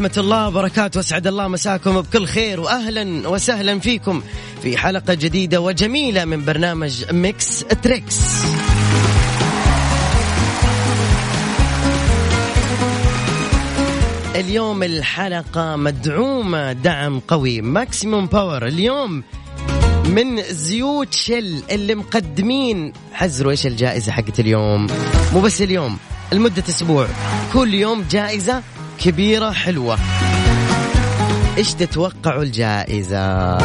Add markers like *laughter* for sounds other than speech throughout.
ورحمة الله وبركاته واسعد الله مساكم بكل خير واهلا وسهلا فيكم في حلقة جديدة وجميلة من برنامج Mix Trix. اليوم الحلقة مدعومة دعم قوي maximum power اليوم من زيوت شل اللي مقدمين حزروا إيش الجائزة حقت اليوم؟ مو بس اليوم لمدة أسبوع. كل يوم جائزة كبيرة حلوة. إيش تتوقعوا الجائزة؟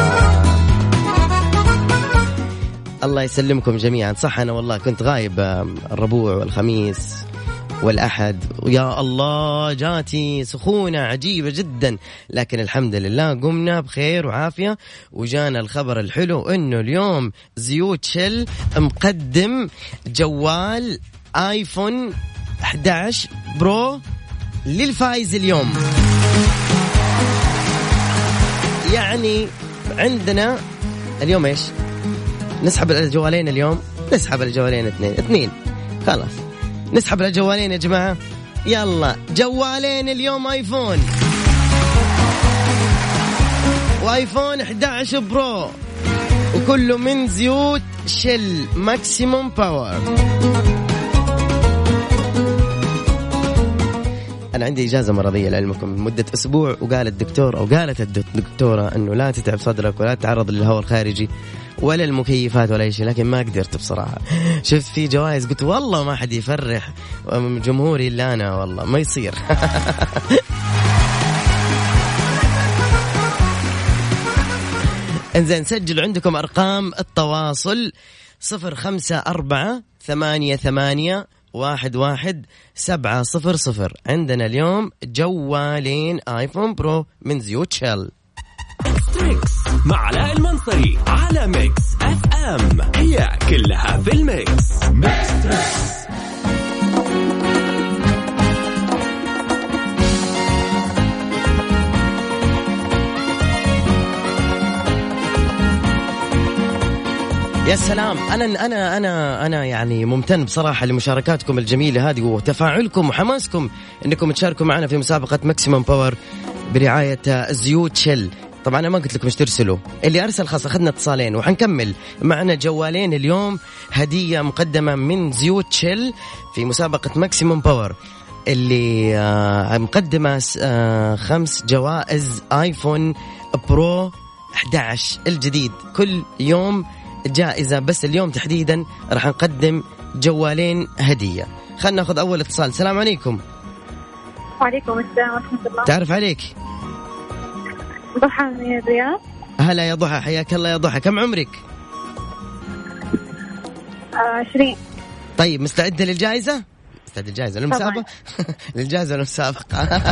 الله يسلمكم جميعا. صح أنا والله كنت غايب الربوع والخميس والأحد. ويا الله جاتي سخونة عجيبة جدا. لكن الحمد لله قمنا بخير وعافية. وجانا الخبر الحلو إنه اليوم زيوت شل مقدم جوال آيفون 11 برو للفايز اليوم. يعني عندنا اليوم إيش؟ نسحب الجوالين اليوم. نسحب الجوالين اثنين. اثنين. خلاص. نسحب الجوالين يا جماعة. يلا. جوالين اليوم آيفون. و iPhone 11 Pro. وكله من زيوت شل. maximum power أنا عندي إجازة مرضية لعلمكم لمده أسبوع وقال الدكتور أو قالت الدكتوره إنه لا تتعب صدرك ولا تتعرض للهواء الخارجي ولا المكيفات ولا شيء لكن ما قدرت بصراحة. *laughs* شفت في جوائز قلت والله ما حد يفرح. جمهوري إلا أنا والله ما يصير. *laughs* إنزين سجلوا عندكم أرقام التواصل صفر خمسة أربعة ثمانية ثمانية واحد واحد سبعة صفر صفر. عندنا اليوم جوالين iPhone Pro من زيوت شل مع علاء المنصري على Mix FM. هي كلها في ال mix. Mix Trix. يا سلام. أنا أنا أنا أنا يعني ممتن بصراحة لمشاركاتكم الجميلة هذه وتفاعلكم وحماسكم إنكم تشاركوا معنا في مسابقة maximum power برعاية زيوت شل. طبعا أنا ما قلت لكم إيش ترسلوا. اللي أرسل خلاص أخذنا اتصالين وحنكمل. معنا جوالين اليوم هدية مقدمة من زيوت شل في مسابقة maximum power اللي آه مقدمة آه خمس جوائز iPhone برو 11 الجديد. كل يوم جائزة. بس اليوم تحديدا راح نقدم جوالين هدية. خلنا ناخذ أول اتصال. السلام عليكم. وعليكم السلام ورحمة الله. تعرف عليك؟ ضحى من الرياض. هلا يا ضحى حياك الله يا ضحى. كم عمرك؟ عشرين. طيب مستعدة للجائزة؟ مستعدة للجائزة. للمسابقة؟ *laughs* للجائزة للمسابقة *laughs*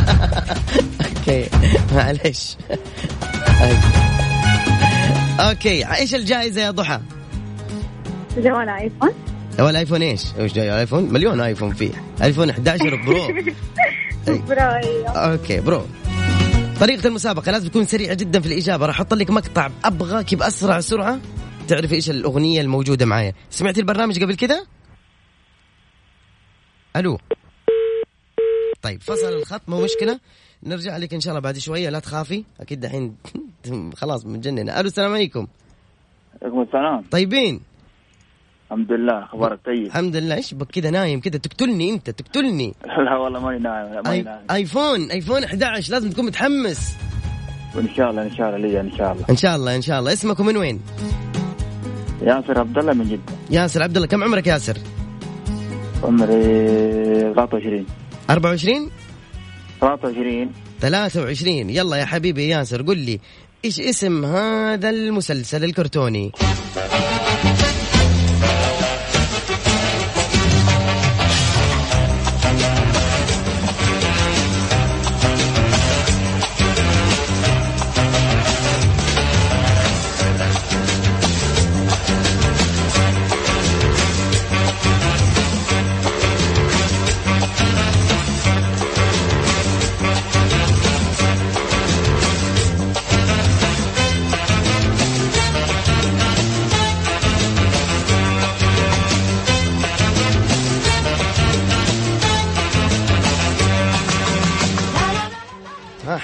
okay معلش. *laughs* okay إيش الجائزة يا ضحى؟ جوال iPhone. جوال iPhone إيش؟ إيش جاي iPhone؟ مليون iPhone فيه. iPhone 11 Pro. *laughs* Pro أيوه. okay Pro. طريقة المسابقة لازم تكون سريعة جدا في الإجابة. راح أحط لك مقطع أبغاك بأسرع سرعة. تعرف إيش الأغنية الموجودة معايا. سمعتي البرنامج قبل كذا؟ ألو. طيب فصل الخط مو مشكلة. نرجع لك إن شاء الله بعد شوية لا تخافي. أكيد دحين *laughs* خلاص متجننة. ألو السلام عليكم. عليكم السلام. طيبين؟ الحمد لله أخبارك طيب؟ الحمد لله. إيش بك كذا نايم كذا تقتلني أنت تقتلني. *laughs* لا والله ماني نايم ماني نايم آيفون آيفون 11 لازم تكون متحمس. وإن شاء الله إن شاء الله لي إن شاء الله. إن شاء الله إن شاء الله. اسمك من وين؟ ياسر عبد الله من جدة. ياسر عبد الله كم عمرك ياسر؟ عمري 23 24 23 23 يلا يا حبيبي ياسر قل لي إيش اسم هذا المسلسل الكرتوني؟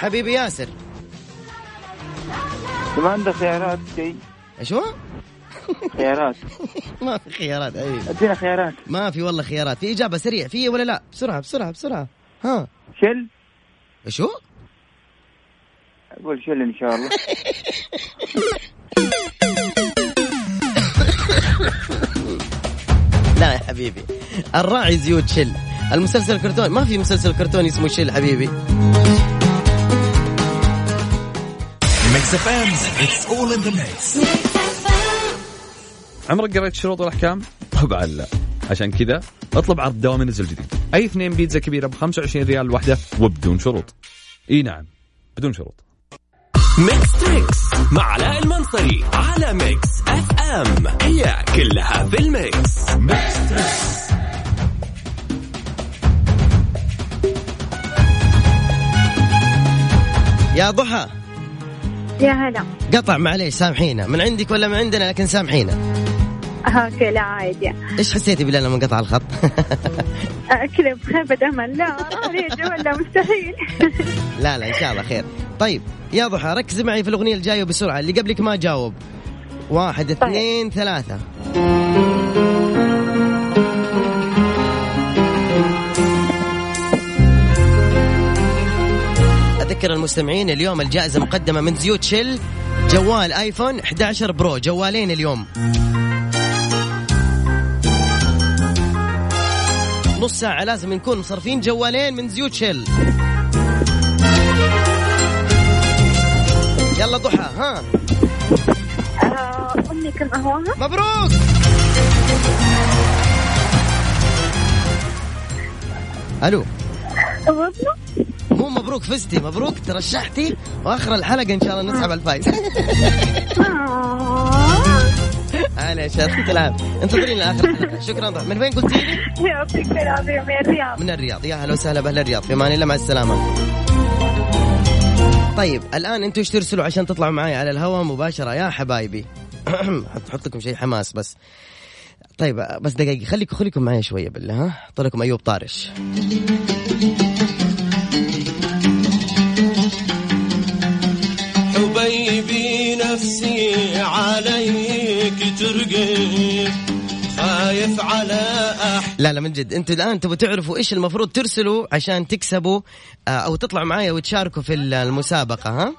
حبيبي ياسر. ما عندك خيارات شيء إيش هو؟ خيارات. *laughs* ما في خيارات أيوه أدينا خيارات. ما في والله خيارات. في إجابة سريع في ولا لا؟ بسرعة بسرعة بسرعة. ها. شل؟ إيش هو؟ أقول شل إن شاء الله. *laughs* لا يا حبيبي. الراعي زيوت شل. المسلسل الكرتوني ما في مسلسل كرتوني اسمه شل حبيبي. Mix FM it's all in the mix عمرك قريت الشروط والأحكام؟ طبعا لا. عشان كذا اطلب عرض Domino's الجديد. أي اثنين بيتزا كبيرة ب 25 ريال الواحده وبدون شروط. إي نعم بدون شروط. Mix Trix مع علاء المنصري على Mix FM هي كلها في ال mix. Mix Trix يا ضحى يا هلا. قطع معليش سامحينا. من عندك ولا من عندنا؟ لكن سامحينا. أوكي لا عادي. إيش حسيتي بالله لما قطع الخط؟ كذا بخيبة امل لا ولا مستحيل. *laughs* لا لا إن شاء الله خير. طيب يا ضحى ركزي معي في الأغنية الجاية بسرعة اللي قبلك ما جاوب. واحد اثنين ثلاثة. أذكر المستمعين اليوم الجائزة مقدمة من زيوت شل جوال آيفون 11 برو جوالين اليوم. نص ساعة لازم نكون مصرفين جوالين من زيوت شل يلا ضحى ها. آه، أمي كم قهوها مبروك. ألو. وابنه مو مبروك فزتي مبروك ترشحتي وآخر الحلقة إن شاء الله نسحب الفايز. *laughs* آه، أنا يعطيك العافيه انتظرينا اخر الحلقة شكرا ضحى من وين قلتي لي؟ يعطيك العافية من الرياض. من الرياض. يا أهلا وسهلا بأهل الرياض. في أمان الله مع السلامة. طيب الآن أنتم إيش ترسلوا عشان تطلعوا معي على الهواء مباشرة؟ يا حبايبي. *clears throat* حط لكم شيء حماس بس. طيب بس دقيقة خليكم خليكم معي شوية بالله ها؟ أحط لكم أيوب طارش. لا لا من جد. أنتوا الآن تبغوا تعرفوا إيش المفروض ترسلوا عشان تكسبوا آه، أو تطلعوا معايا وتشاركوا في المسابقة ها؟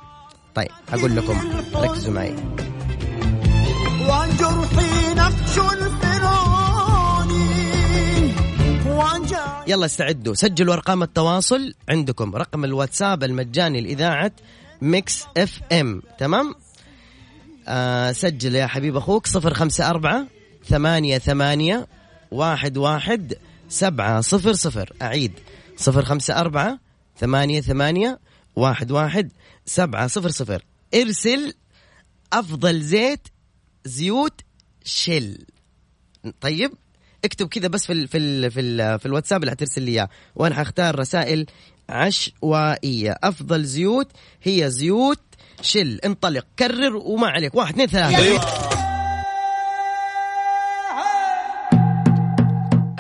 طيب أقول لكم. ركزوا معي. نقش يلا استعدوا. سجلوا أرقام التواصل عندكم. رقم الواتساب المجاني لإذاعة Mix FM. تمام؟ آه سجل يا حبيب أخوك صفر خمسة أربعة ثمانية ثمانية واحد واحد سبعة صفر صفر. أعيد. صفر خمسة أربعة ثمانية ثمانية واحد واحد سبعة صفر صفر. ارسل أفضل زيت زيوت شل. طيب؟ اكتب كذا بس في ال في ال في, ال في الواتساب اللي حترسل لي إياه. وأنا حختار رسائل عشوائية. أفضل زيوت هي زيوت شل. انطلق. كرر وما عليك. واحد اثنين ثلاثة.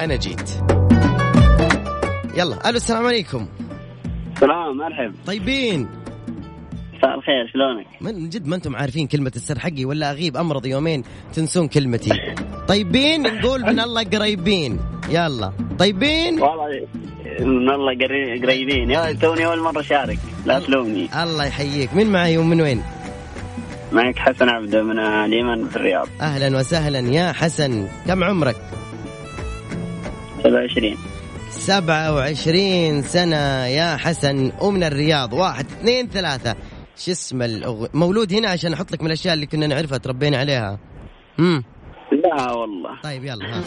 أنا جيت. يلا ألو السلام عليكم. سلام مرحب طيبين. مساء الخير شلونك؟ من جد ما أنتم عارفين كلمة السر حقي ولا أغيب أمرض يومين تنسون كلمتي. طيبين نقول من الله قريبين. يلا. طيبين؟ والله من الله قري- قريبين. يا توني أول مرة أشارك. لا تلومني. الله يحييك. من معي ومن وين؟ معك حسن عبده من اليمن في الرياض. أهلا وسهلا يا حسن. كم عمرك؟ 27 سبعة وعشرين سنة يا حسن ومن الرياض. واحد اثنين ثلاثة. شو اسم الأغ... مولود هنا عشان أحط لك من الأشياء اللي كنا نعرفها تربينا عليها. امم لا والله. طيب يلا ها.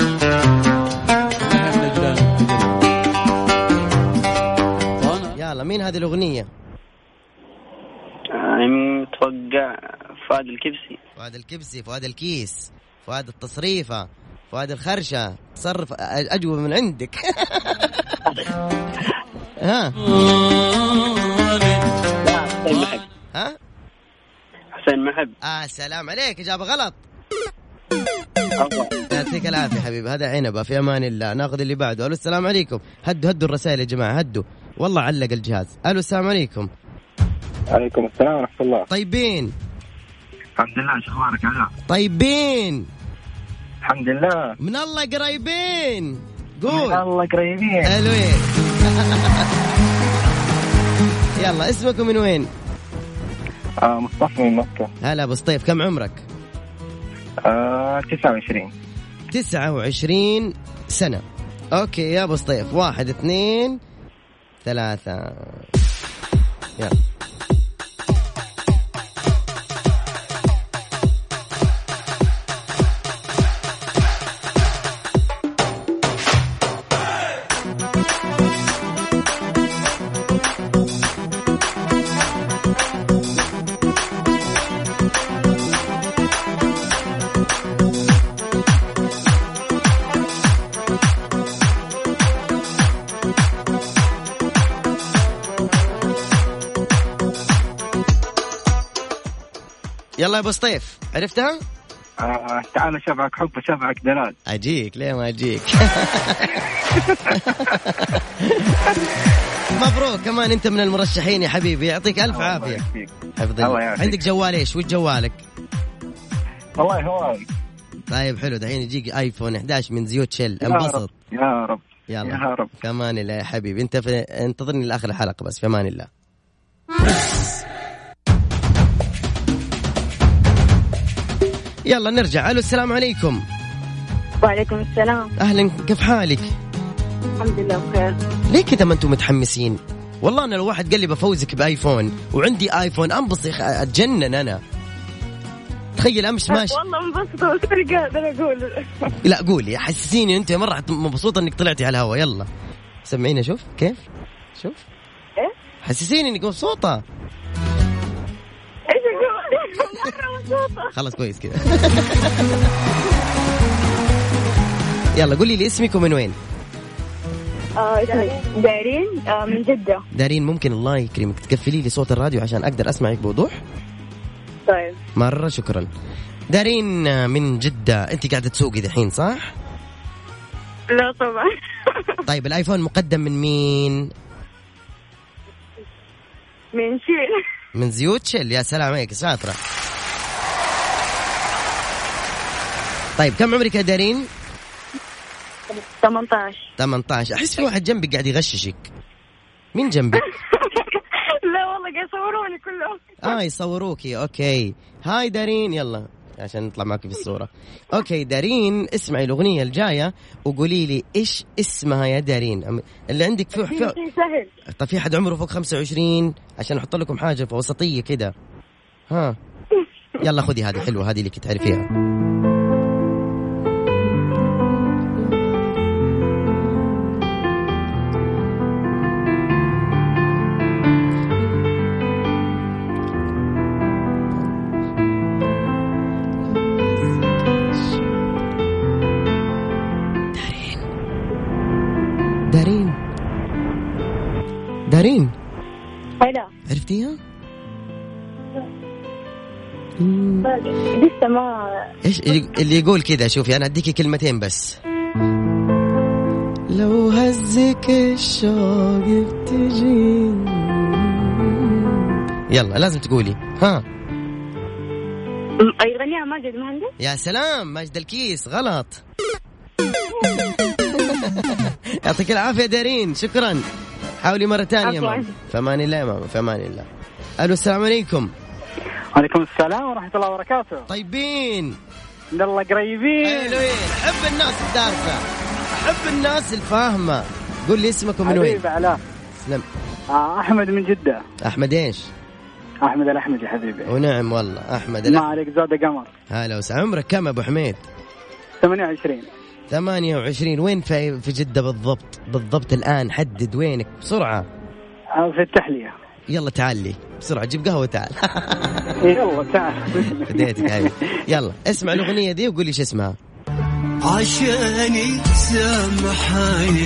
يلا مين هذه الأغنية؟ متوقع فهد الكبسي. فؤاد الكبسي فؤاد الكيس فؤاد التصريفة. فؤاد الخرشة تصرف أجوبة من عندك. *laughs* ها؟ حسين محب ها؟ حسين محب. آه سلام عليك إجابة غلط. يعطيك العافية حبيبي هذا عنبة في أمان الله ناخذ اللي بعده. ألو السلام عليكم. هدوا هدوا الرسائل يا جماعة هدوا. والله علق الجهاز. ألو السلام عليكم. عليكم السلام ورحمة الله. طيبين. الحمد لله شو أخبارك؟ علاء؟ طيبين. الحمد لله. من الله قريبين. من قول الله قريبين. حلوين *laughs* يلا اسمك من وين؟ آه مصطفى من مكة. هلا أبو سطيف كم عمرك؟ آه 29 29 سنة. أوكي يا أبو سطيف واحد اثنين ثلاثة. يلا. يلا يا أبو سطيف عرفتها؟ آه تعال شبعك حب شبعك دلال. أجيك ليه ما أجيك؟ *laughs* مبروك كمان أنت من المرشحين يا حبيبي يعطيك ألف عافية. الله الله. عندك جوال إيش؟ وش جوالك؟ والله هواي. طيب حلو. دحين يجيك آيفون 11 من زيوت يا انبسط. رب يا رب. يلا. يا رب. في أمان الله يا حبيبي. أنت في انتظرني لآخر الحلقة بس في أمان الله. *laughs* يلا نرجع. ألو السلام عليكم. وعليكم السلام. أهلا كيف حالك؟ الحمد لله بخير. ليه كذا ما أنتم متحمسين؟ والله أنا لو واحد قال لي بفوزك بآيفون وعندي آيفون أنبسط أتجنن أنا. تخيل أمس ماشي. *laughs* والله انبسطت بس قادر أقول. *laughs* لا قولي حسسيني أنت مرة مبسوطة إنك طلعتي على الهواء يلا. سمعينا شوف كيف؟ شوف. إيه؟ حسسيني إنك مبسوطة. خلاص كويس كذا *laughs* يلا قولي لي اسمك ومن وين؟ آه، دارين آه، من جدة. دارين ممكن الله يكرمك تقفلي لي صوت الراديو عشان أقدر أسمعك بوضوح؟ طيب. مرة شكرا. دارين آه، من جدة. أنت قاعدة تسوقي دحين صح؟ لا طبعا. *laughs* طيب الآيفون مقدم من مين؟ من شيل. من زيوت شل يا سلام عليك. شاطرة طيب كم عمرك يا دارين؟ 18 18 أحس في واحد جنبك قاعد يغششك. مين جنبك؟ *laughs* لا والله قاعد يصوروني كلهم. آه يصوروكي. أوكي. هاي دارين يلا. عشان نطلع معك في الصورة. أوكي دارين اسمعي الأغنية الجاية وقولي لي إيش اسمها يا دارين؟ اللي عندك في, في سهل. طيب في حد عمره فوق 25 عشان أحط لكم حاجة في وسطية كده. ها. *laughs* يلا خذي هذه حلوة هذه اللي كنت تعرفيها دارين هلا عرفتيها؟ مم. لسه ما إيش اللي يقول كذا شوفي أنا أديكي كلمتين بس. لو هزك الشوق بتجي يلا لازم تقولي. ها. يغنيها ماجد المهندس يا سلام ماجد الكيس غلط. *laughs* يعطيك العافية دارين شكرا. حاولي مرة ثانية عفواً. ماما. في أمان الله يا ماما في أمان الله. ألو السلام عليكم. وعليكم السلام ورحمة الله وبركاته. طيبين. من الله قريبين. حلوين أحب الناس الدارسه أحب الناس الفاهمة. قول لي اسمك ومن وين؟ حبيبي علاء سلم آه أحمد من جدة. أحمد إيش؟ أحمد الأحمد يا حبيبي. ونعم والله أحمد ما لا عليك زاد قمر. هلا وسهلا. عمرك كم أبو حميد؟ 28 28 وين في في جدة بالضبط؟ بالضبط الآن. حدد وينك. بسرعة. آه، في التحلية. يلا تعال لي. بسرعة. جيب قهوة تعال. *laughs* يلا تعال. فديتك هاي يلا. اسمع الأغنية دي وقول لي إيش اسمها. عشاني سامحني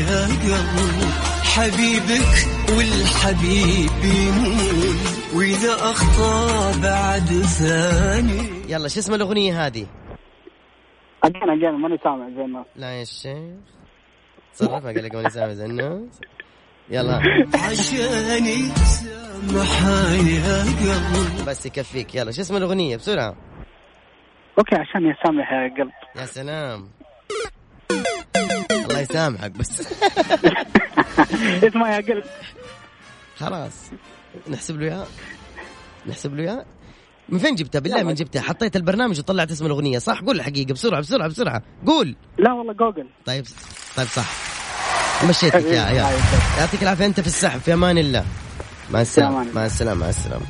يا قلب. حبيبك والحبيب يمون وإذا أخطأ بعد ثاني. يلا شو اسم الأغنية هذه؟ أجانا أجانا ماني سامع زي الناس لا يا شيخ تصرف قال لك ماني سامع زي الناس يلا عشاني سامحني يا قلب بس يكفيك يلا شو اسم الاغنيه بسرعة أوكي عشان يسامح يا قلب يا سلام الله يسامحك بس اسمها يا قلب خلاص نحسب له اياها نحسب له اياها من فين جبتها؟ بالله من جبتها. حطيت البرنامج وطلعت اسم الأغنية. صح؟ قول الحقيقة بسرعة بسرعة بسرعة. قول. لا والله جوجل. طيب طيب صح. مشيتك يا يا يعطيك العافية أنت في السحب في أمان الله. مع السلامة. مع السلامة مع السلامة.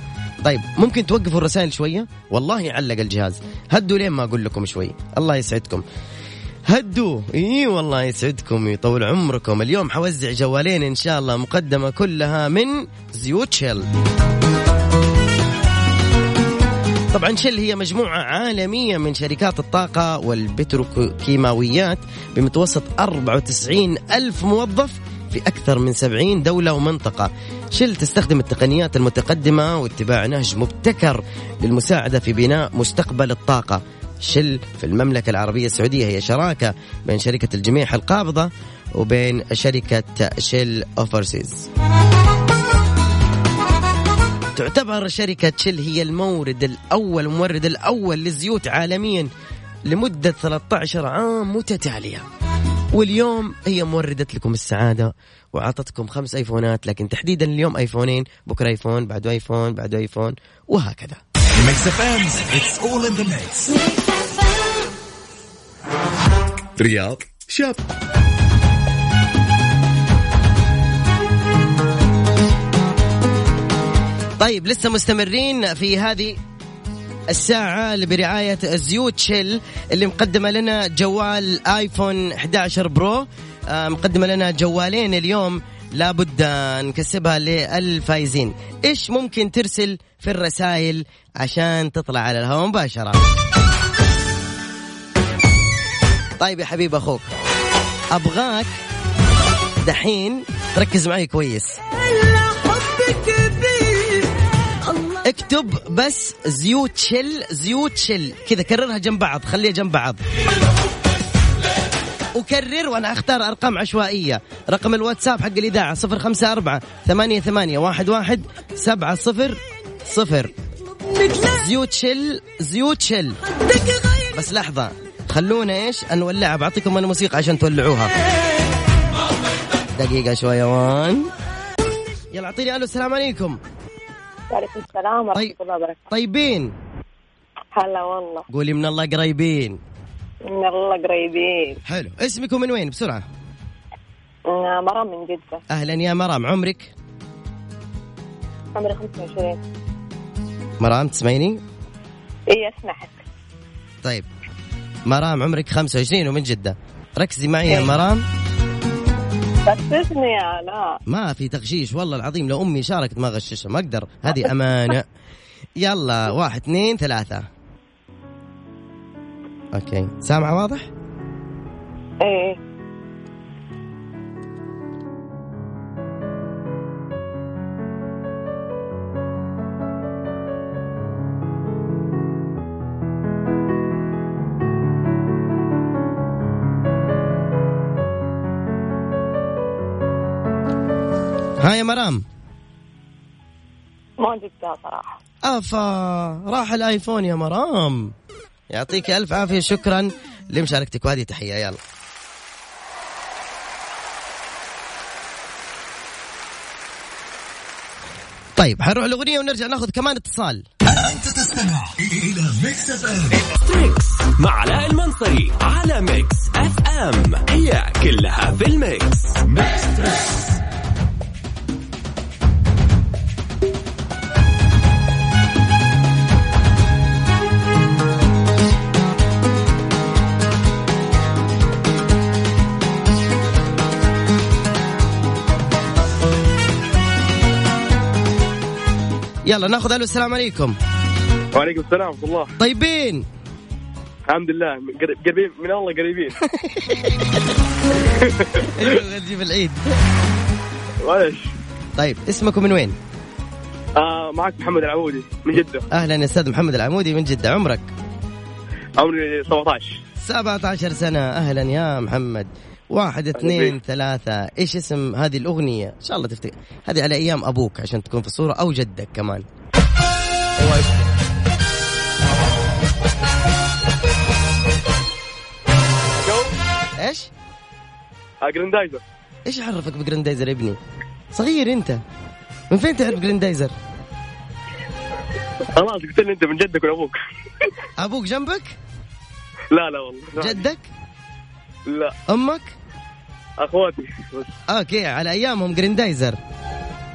طيب ممكن توقفوا الرسائل شوية؟ والله علق الجهاز. هدوا لين ما أقول لكم شوي. الله يسعدكم. هدوا. إي والله يسعدكم يطول عمركم. اليوم حوزع جوالين إن شاء الله مقدمة كلها من زيوت شيل. طبعا شل هي مجموعة عالمية من شركات الطاقة والبتروكيماويات بمتوسط 94 ألف موظف في أكثر من 70 دولة ومنطقة. شل تستخدم التقنيات المتقدمة واتباع نهج مبتكر للمساعدة في بناء مستقبل الطاقة. شل في المملكة العربية السعودية هي شراكة بين شركة الجميع القابضة وبين شركة شل أوفرسيز. تعتبر شركة شل هي المورد الأول المورد الأول للزيوت عالميا لمدة 13 عام متتالية. واليوم هي موردت لكم السعادة وأعطتكم خمس أيفونات لكن تحديدا اليوم أيفونين بكرة أيفون بعده أيفون بعده أيفون وهكذا. رياض شاب. طيب لسه مستمرين في هذه الساعة اللي برعاية زيوت شيل اللي مقدمة لنا جوال آيفون 11 برو. آه، مقدمة لنا جوالين اليوم لابد نكسبها للفايزين. إيش ممكن ترسل في الرسائل عشان تطلع على الهواء مباشرة؟ طيب يا حبيب أخوك أبغاك دحين تركز معي كويس. اكتب بس زيوت شل زيوت شل كذا كررها جنب بعض خليها جنب بعض. وكرر وأنا أختار أرقام عشوائية. رقم الواتساب حق الإذاعة 054 ثمانية ثمانية واحد واحد سبعة صفر صفر. زيوت شل زيوت شل بس لحظة خلونا إيش؟ نولعها بعطيكم أنا موسيقى عشان تولعوها. دقيقة شوية وان. يلا أعطيني ألو السلام عليكم. وعليكم السلام ورحمة طيب. الله وبركاته. طيبين. هلا والله. قولي من الله قريبين. من الله قريبين. حلو. اسمكم من وين؟ بسرعة. مرام من جدة. أهلا يا مرام. عمرك؟ عمري 25 مرام تسمعيني؟ اي أسمعك. طيب. مرام عمرك 25 ومن جدة. ركزي معي يا إيه. مرام. غششني يا لا. ما في تغشيش والله العظيم لو أمي شاركت ما غششها ما أقدر. هذه أمانة. يلا واحد اثنين ثلاثة. أوكي. سامعة واضح؟ إيه. ها يا مرام؟ ما جبتها صراحة. أفا راح ال iPhone يا مرام. يعطيك ألف عافية شكرا لمشاركتك. وهذه تحية يلا. طيب حنروح الأغنية ونرجع ناخذ كمان اتصال. أنت تستمع إلى Mix FM. Mix مع علاء المنصري على Mix FM. هي كلها في ال mix. Mix Trix يلا ناخذ ألو السلام عليكم. وعليكم السلام ورحمة الله. طيبين. الحمد لله. قريب- قريبين من الله قريبين. *laughs* أيوه نجيب العيد. معلش طيب اسمكم من وين؟ آه معك محمد العودي من جدة. أهلا يا أستاذ محمد العمودي من جدة. عمرك؟ عمري 17 17 سنة. أهلا يا محمد. واحد اثنين ثلاثة إيش اسم هذه الأغنية إن شاء الله تفتكر هذه على أيام أبوك عشان تكون في الصورة أو جدك كمان إيش؟ جراندايزر إيش عرفك بجراندايزر يا ابني؟ صغير أنت من فين تعرف جراندايزر؟ خلاص قلت لي أنت من جدك وابوك أبوك جنبك؟ لا لا والله جدك؟ لا أمك؟ أخواتي. بس okay على أيامهم جراندايزر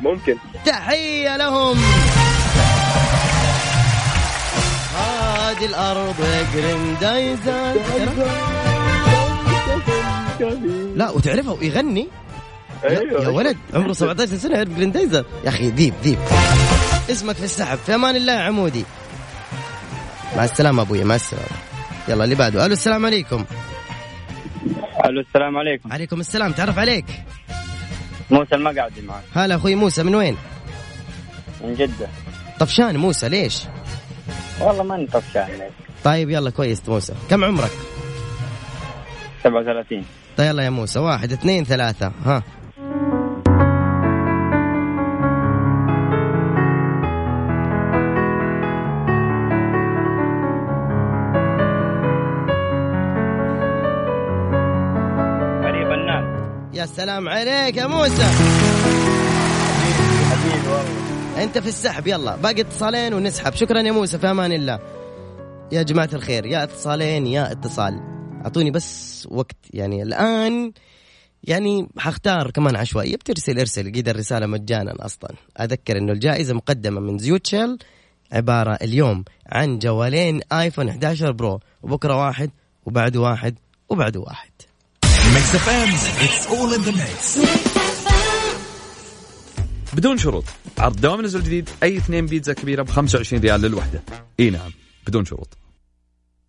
ممكن. تحية لهم. هذه الأرض جريندايزر. لا وتعرفه ويغني يا, أيوه. يا ولد عمره 17 سنة يعرف جريندايزر. يا أخي ديب ديب اسمك في السحب. في أمان الله يا حمودي. مع السلامة أبويا مع السلامة. يلا اللي بعده. ألو السلام عليكم. ألو السلام عليكم. عليكم السلام تعرف عليك؟ موسى المقعدي معك. هلا أخوي موسى من وين؟ من جدة. طفشان موسى ليش؟ والله ما انت طفشان طيب يلا كويس موسى. كم عمرك؟ 37 طيب يلا يا موسى واحد اثنين ثلاثة. ها. سلام عليك يا موسى. حبيبي والله أنت في السحب يلا. باقي اتصالين ونسحب. شكرا يا موسى في أمان الله. يا جماعة الخير يا اتصالين يا اتصال. أعطوني بس وقت. يعني الآن يعني حختار كمان عشوائية بترسل إرسل قيد الرسالة مجانا أصلا. أذكر إنه الجائزة مقدمة من زيوت شيل عبارة اليوم عن جوالين آيفون 11 برو. وبكرة واحد وبعده واحد وبعده واحد. Mix FM it's all in the mix بدون شروط. عرض دوام نزل جديد أي اثنين بيتزا كبيرة ب 25 ريال للوحدة. إي نعم بدون شروط.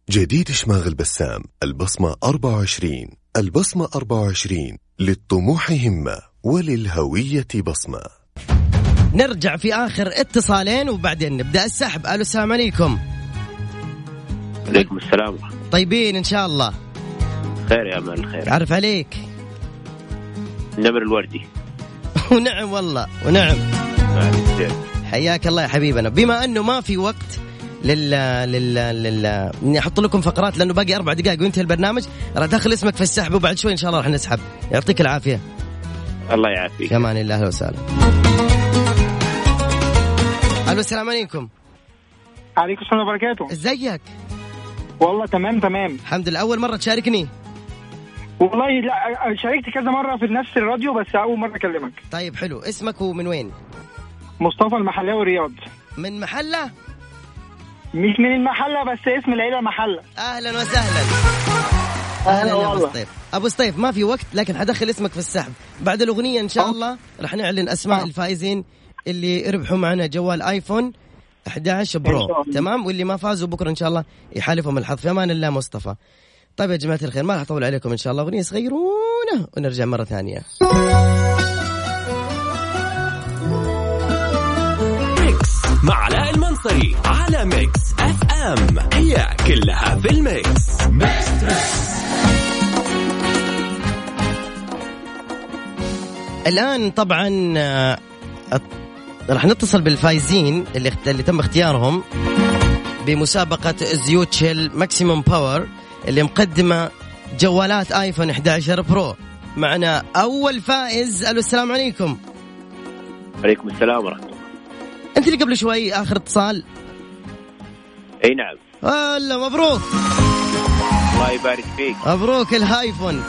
جديد شماغ البسام البصمة 24 البصمة 24 للطموح همة وللهوية بصمة. نرجع في آخر اتصالين وبعدين نبدأ السحب. ألو السلام عليكم. عليكم السلام. طيبين إن شاء الله. خير يا أمان الخير. عارف عليك. النمر الوردي. *laughs* ونعم والله ونعم. حياك الله يا حبيبنا. بما أنه ما في وقت لل لل لل إني أحط لكم فقرات لأنه باقي أربع دقائق وينتهي البرنامج راح دخل اسمك في السحب وبعد شوي إن شاء الله راح نسحب. يعطيك العافية. الله يعافيك. كمان الله أهلا وسهلا ألو السلام عليكم. عليكم السلام وبركاته. إزيك؟ والله تمام تمام. الحمد لله. أول مرة تشاركني؟ والله لا شاركت كذا مرة في نفس الراديو بس أول مرة أكلمك. طيب حلو. اسمك ومن وين؟ مصطفى المحلاوي رياض. من محلة؟ مش من المحلة بس اسم العيلة محله أهلا وسهلا. أهلا يا أبو. سطيف. أبو سطيف ما في وقت لكن حدخل اسمك في السحب. بعد الأغنية إن شاء الله راح نعلن أسماء. الفائزين اللي ربحوا معنا جوال iPhone 11 إن شاء Pro. تمام؟ واللي ما فازوا بكرة إن شاء الله يحالفهم الحظ. في أمان الله مصطفى. طيب يا جماعة الخير ما راح أطول عليكم إن شاء الله أغنية صغيرونة ونرجع مرة ثانية. Mix مع علاء المنصري على Mix FM. هي كلها في ال mix. Mix الآن طبعا آه، راح نتصل بالفايزين اللي اللي تم اختيارهم بمسابقة زيوت Shell Maximum Power اللي مقدمة جوالات iPhone 11 Pro. معنا أول فائز ألو السلام عليكم. عليكم السلام ورحمة الله. أنت اللي قبل شوي آخر اتصال؟ أي نعم. هلا مبروك. الله يبارك فيك. مبروك ال iPhone.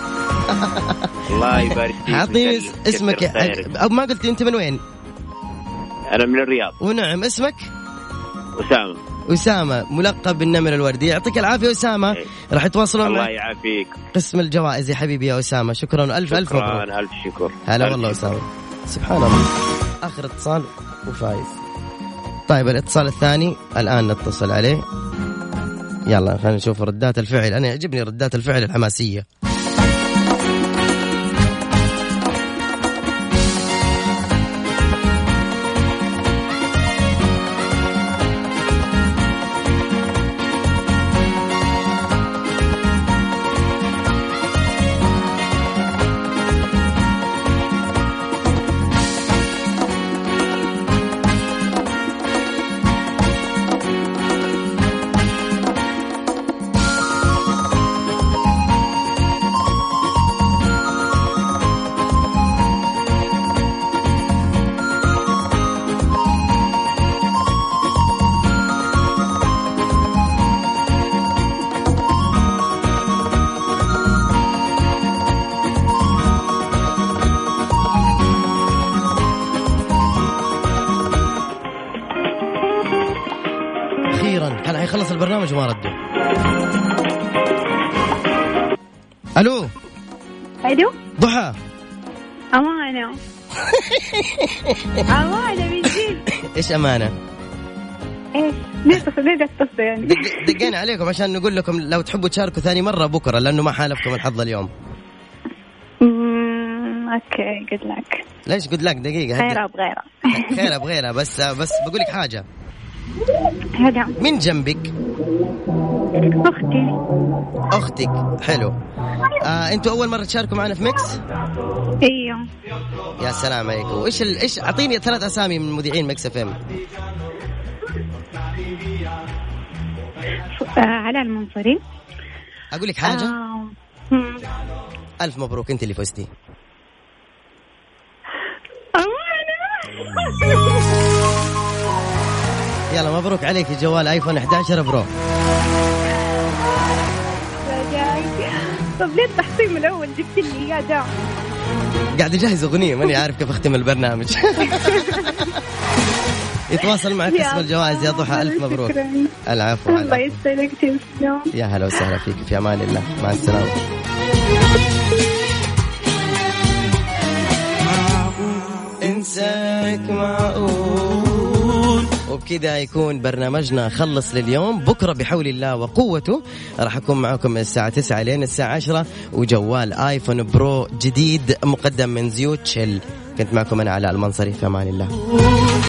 الله يبارك فيك. اعطيني اسمك. أو ما قلت أنت من وين؟ أنا من الرياض. ونعم. اسمك؟ أسامة. أسامة ملقب بالنمر الوردي. يعطيك العافية أسامة. إيه. راح يتواصلون الله يعافيك. قسم الجوائز يا حبيبي يا أسامة. شكرا. ألف ألف مبروك. شكرا ألف شكر. هلا ألف والله. أسامة. سبحان الله. آخر اتصال وفايز. طيب الاتصال الثاني. الآن نتصل عليه. يلا خلينا نشوف ردات الفعل. أنا يعجبني ردات الفعل الحماسية. البرنامج وما ردوا. ألو؟ ألو؟ ضحى. أمانة. *laughs* أمانة من جد. إيش أمانة؟ إيش؟ ليه تصل ليه تصل يعني؟ دق- دقينا عليكم عشان نقول لكم لو تحبوا تشاركوا ثاني مرة بكرة لأنه ما حالفكم الحظ اليوم. okay good luck ليش قلت لك دقيقة هدي. خيرها بغيرها. خيرها بغيرها بس بس بقول لك حاجة. هلا مين جنبك؟ أختي. أختك. حلو. آه أنتوا أول مرة تشاركوا معنا في Mix؟ أيوه. يا سلام عليكم. إيش ال... إيش أعطيني ثلاث أسامي من مذيعين Mix FM. آه علاء المنصري أقول لك حاجة؟ آه. ألف مبروك. أنت اللي فزتي. يلا مبروك عليك جوال ايفون 11 برو. طب ليه التحطيم الأول؟ جبت لي إياه ده قاعد أجهز أغنية ماني عارف كيف أختم البرنامج. *laughs* يتواصل معك يا قسم الجوائز يا ضحى ألف مبروك. شكراً. العفو الله. يسعدك تسلم يا هلا وسهلا فيك في أمان الله. مع السلامة. إنساك معقول وبكذا يكون برنامجنا خلص لليوم. بكرة بحول الله وقوته. راح أكون معكم من الساعة 9 لين الساعة 10 وجوال آيفون برو جديد مقدم من زيوت شيل. كنت معكم أنا علاء المنصري. في أمان الله.